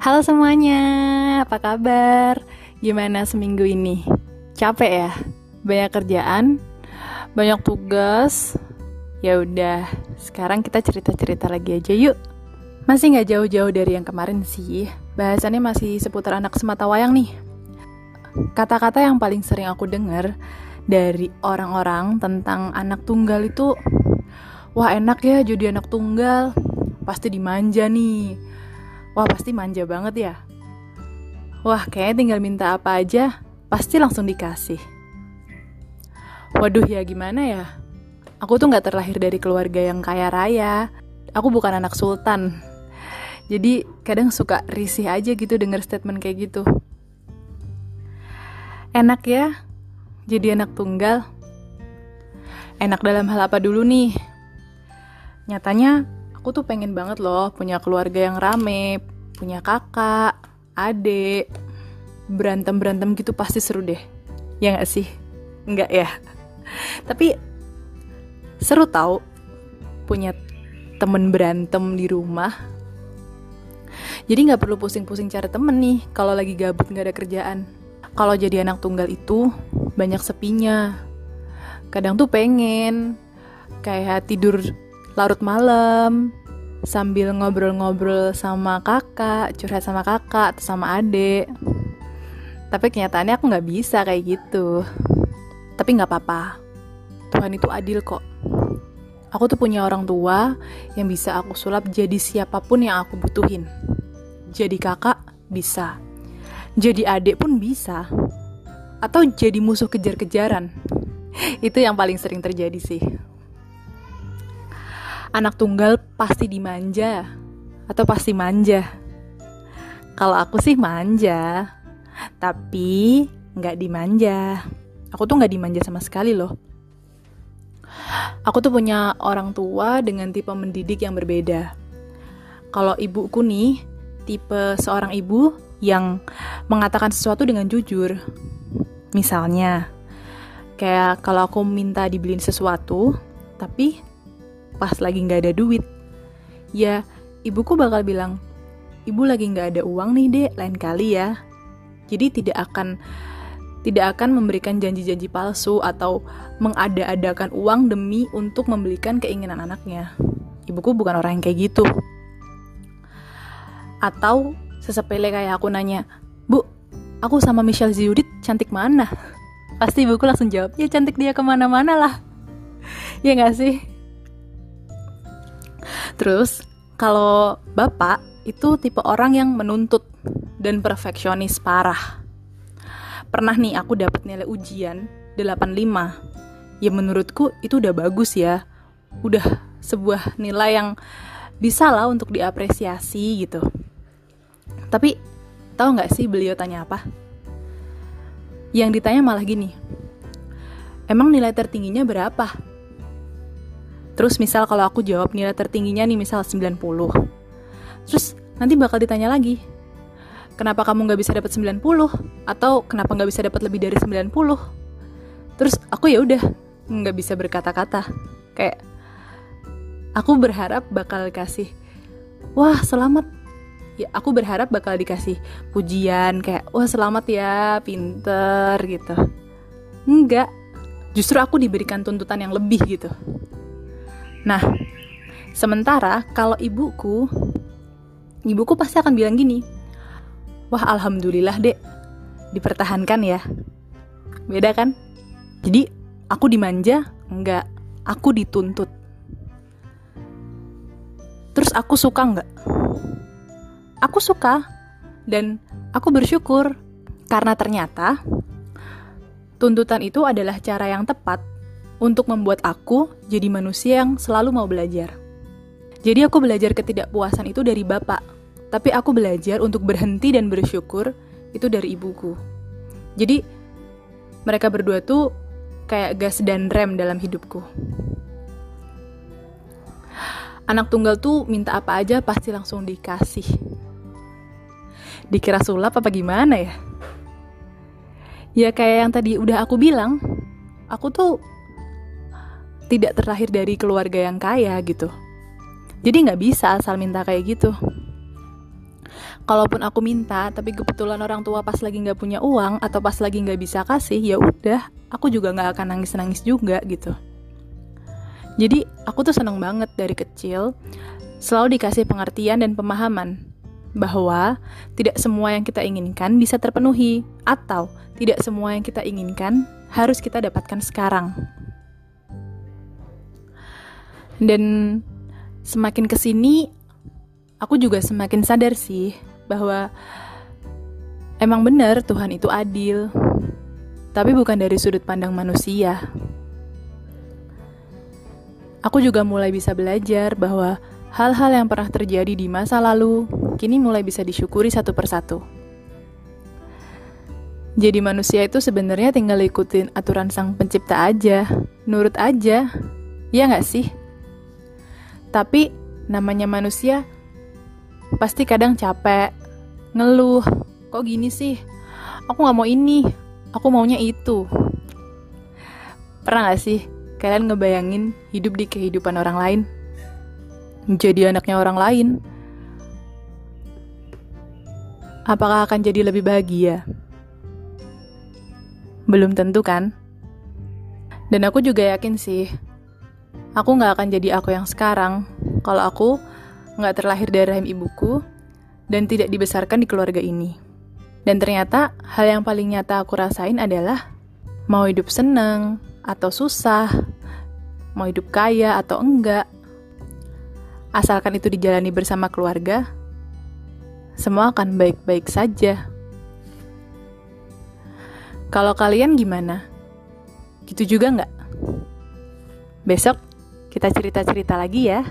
Halo semuanya, apa kabar? Gimana seminggu ini? Capek ya? Banyak kerjaan? Banyak tugas? Ya udah, sekarang kita cerita-cerita lagi aja yuk. Masih nggak jauh-jauh dari yang kemarin sih. Bahasannya masih seputar anak semata wayang nih. Kata-kata yang paling sering aku dengar dari orang-orang tentang anak tunggal itu, wah enak ya jadi anak tunggal, pasti dimanja nih. Wah pasti manja banget ya. Wah kayaknya tinggal minta apa aja, pasti langsung dikasih. Waduh ya gimana ya? Aku tuh nggak terlahir dari keluarga yang kaya raya. Aku bukan anak sultan. Jadi kadang suka risih aja gitu denger statement kayak gitu. Enak ya, jadi anak tunggal. Enak dalam hal apa dulu nih? Nyatanya aku tuh pengen banget loh punya keluarga yang rame, punya kakak, adik, berantem-berantem gitu pasti seru deh. Ya nggak sih? Nggak ya? Tapi seru tau punya temen berantem di rumah. Jadi nggak perlu pusing-pusing cari temen nih kalau lagi gabut nggak ada kerjaan. Kalau jadi anak tunggal itu banyak sepinya. Kadang tuh pengen kayak tidur larut malam sambil ngobrol-ngobrol sama kakak, curhat sama kakak atau sama adik. Tapi kenyataannya aku nggak bisa kayak gitu. Tapi nggak apa-apa. Tuhan itu adil kok. Aku tuh punya orang tua yang bisa aku sulap jadi siapa pun yang aku butuhin. Jadi kakak bisa jadi adik pun bisa atau jadi musuh kejar-kejaran itu yang paling sering terjadi sih anak tunggal pasti dimanja atau pasti manja? Kalau aku sih manja tapi nggak dimanja. Aku tuh nggak dimanja sama sekali loh. Aku tuh punya orang tua dengan tipe mendidik yang berbeda. Kalau ibuku nih tipe seorang ibu yang mengatakan sesuatu dengan jujur. Misalnya, kayak kalau aku minta dibeliin sesuatu, tapi pas lagi nggak ada duit, ya ibuku bakal bilang, ibu lagi nggak ada uang nih dek, lain kali ya. Jadi tidak akan tidak akan memberikan janji-janji palsu atau mengada-adakan uang demi untuk membelikan keinginan anaknya. Ibuku bukan orang yang kayak gitu. Atau sesepele kayak aku nanya, Bu, aku sama Michelle Ziudit cantik mana? Pasti ibuku langsung jawab, ya cantik dia ke mana-mana lah. ya gak sih? Terus, kalau bapak itu tipe orang yang menuntut dan perfeksionis parah. Pernah nih aku dapat nilai ujian 85. Ya menurutku itu udah bagus ya. Udah sebuah nilai yang bisa lah untuk diapresiasi gitu. Tapi tahu nggak sih beliau tanya apa? Yang ditanya malah gini, emang nilai tertingginya berapa? Terus misal kalau aku jawab nilai tertingginya nih misal 90. Terus nanti bakal ditanya lagi, kenapa kamu nggak bisa dapat 90? Atau kenapa nggak bisa dapat lebih dari 90? Terus aku ya udah nggak bisa berkata-kata. Kayak aku berharap bakal kasih, wah selamat ya aku berharap bakal dikasih pujian kayak wah selamat ya pinter gitu enggak justru aku diberikan tuntutan yang lebih gitu nah sementara kalau ibuku ibuku pasti akan bilang gini wah alhamdulillah dek. Dipertahankan ya. Beda kan? Jadi aku dimanja enggak. Aku dituntut. Terus aku suka enggak? Aku suka dan aku bersyukur karena ternyata tuntutan itu adalah cara yang tepat untuk membuat aku jadi manusia yang selalu mau belajar. Jadi aku belajar ketidakpuasan itu dari bapak, tapi aku belajar untuk berhenti dan bersyukur itu dari ibuku. Jadi mereka berdua tuh kayak gas dan rem dalam hidupku. Anak tunggal tuh minta apa aja pasti langsung dikasih dikira sulap apa gimana ya? Ya kayak yang tadi udah aku bilang, aku tuh tidak terlahir dari keluarga yang kaya gitu. Jadi nggak bisa asal minta kayak gitu. Kalaupun aku minta, tapi kebetulan orang tua pas lagi nggak punya uang atau pas lagi nggak bisa kasih, ya udah, aku juga nggak akan nangis-nangis juga gitu. Jadi aku tuh seneng banget dari kecil selalu dikasih pengertian dan pemahaman bahwa tidak semua yang kita inginkan bisa terpenuhi atau tidak semua yang kita inginkan harus kita dapatkan sekarang. Dan semakin ke sini, aku juga semakin sadar sih bahwa emang benar Tuhan itu adil, tapi bukan dari sudut pandang manusia. Aku juga mulai bisa belajar bahwa hal-hal yang pernah terjadi di masa lalu kini mulai bisa disyukuri satu persatu. Jadi manusia itu sebenarnya tinggal ikutin aturan sang pencipta aja, nurut aja, ya nggak sih? Tapi namanya manusia pasti kadang capek, ngeluh, kok gini sih? Aku nggak mau ini, aku maunya itu. Pernah gak sih kalian ngebayangin hidup di kehidupan orang lain? Menjadi anaknya orang lain? Apakah akan jadi lebih bahagia? Belum tentu kan? Dan aku juga yakin sih, aku gak akan jadi aku yang sekarang kalau aku gak terlahir dari rahim ibuku dan tidak dibesarkan di keluarga ini. Dan ternyata hal yang paling nyata aku rasain adalah mau hidup seneng, atau susah, mau hidup kaya atau enggak, asalkan itu dijalani bersama keluarga, semua akan baik-baik saja. Kalau kalian gimana? Gitu juga nggak? Besok kita cerita-cerita lagi ya.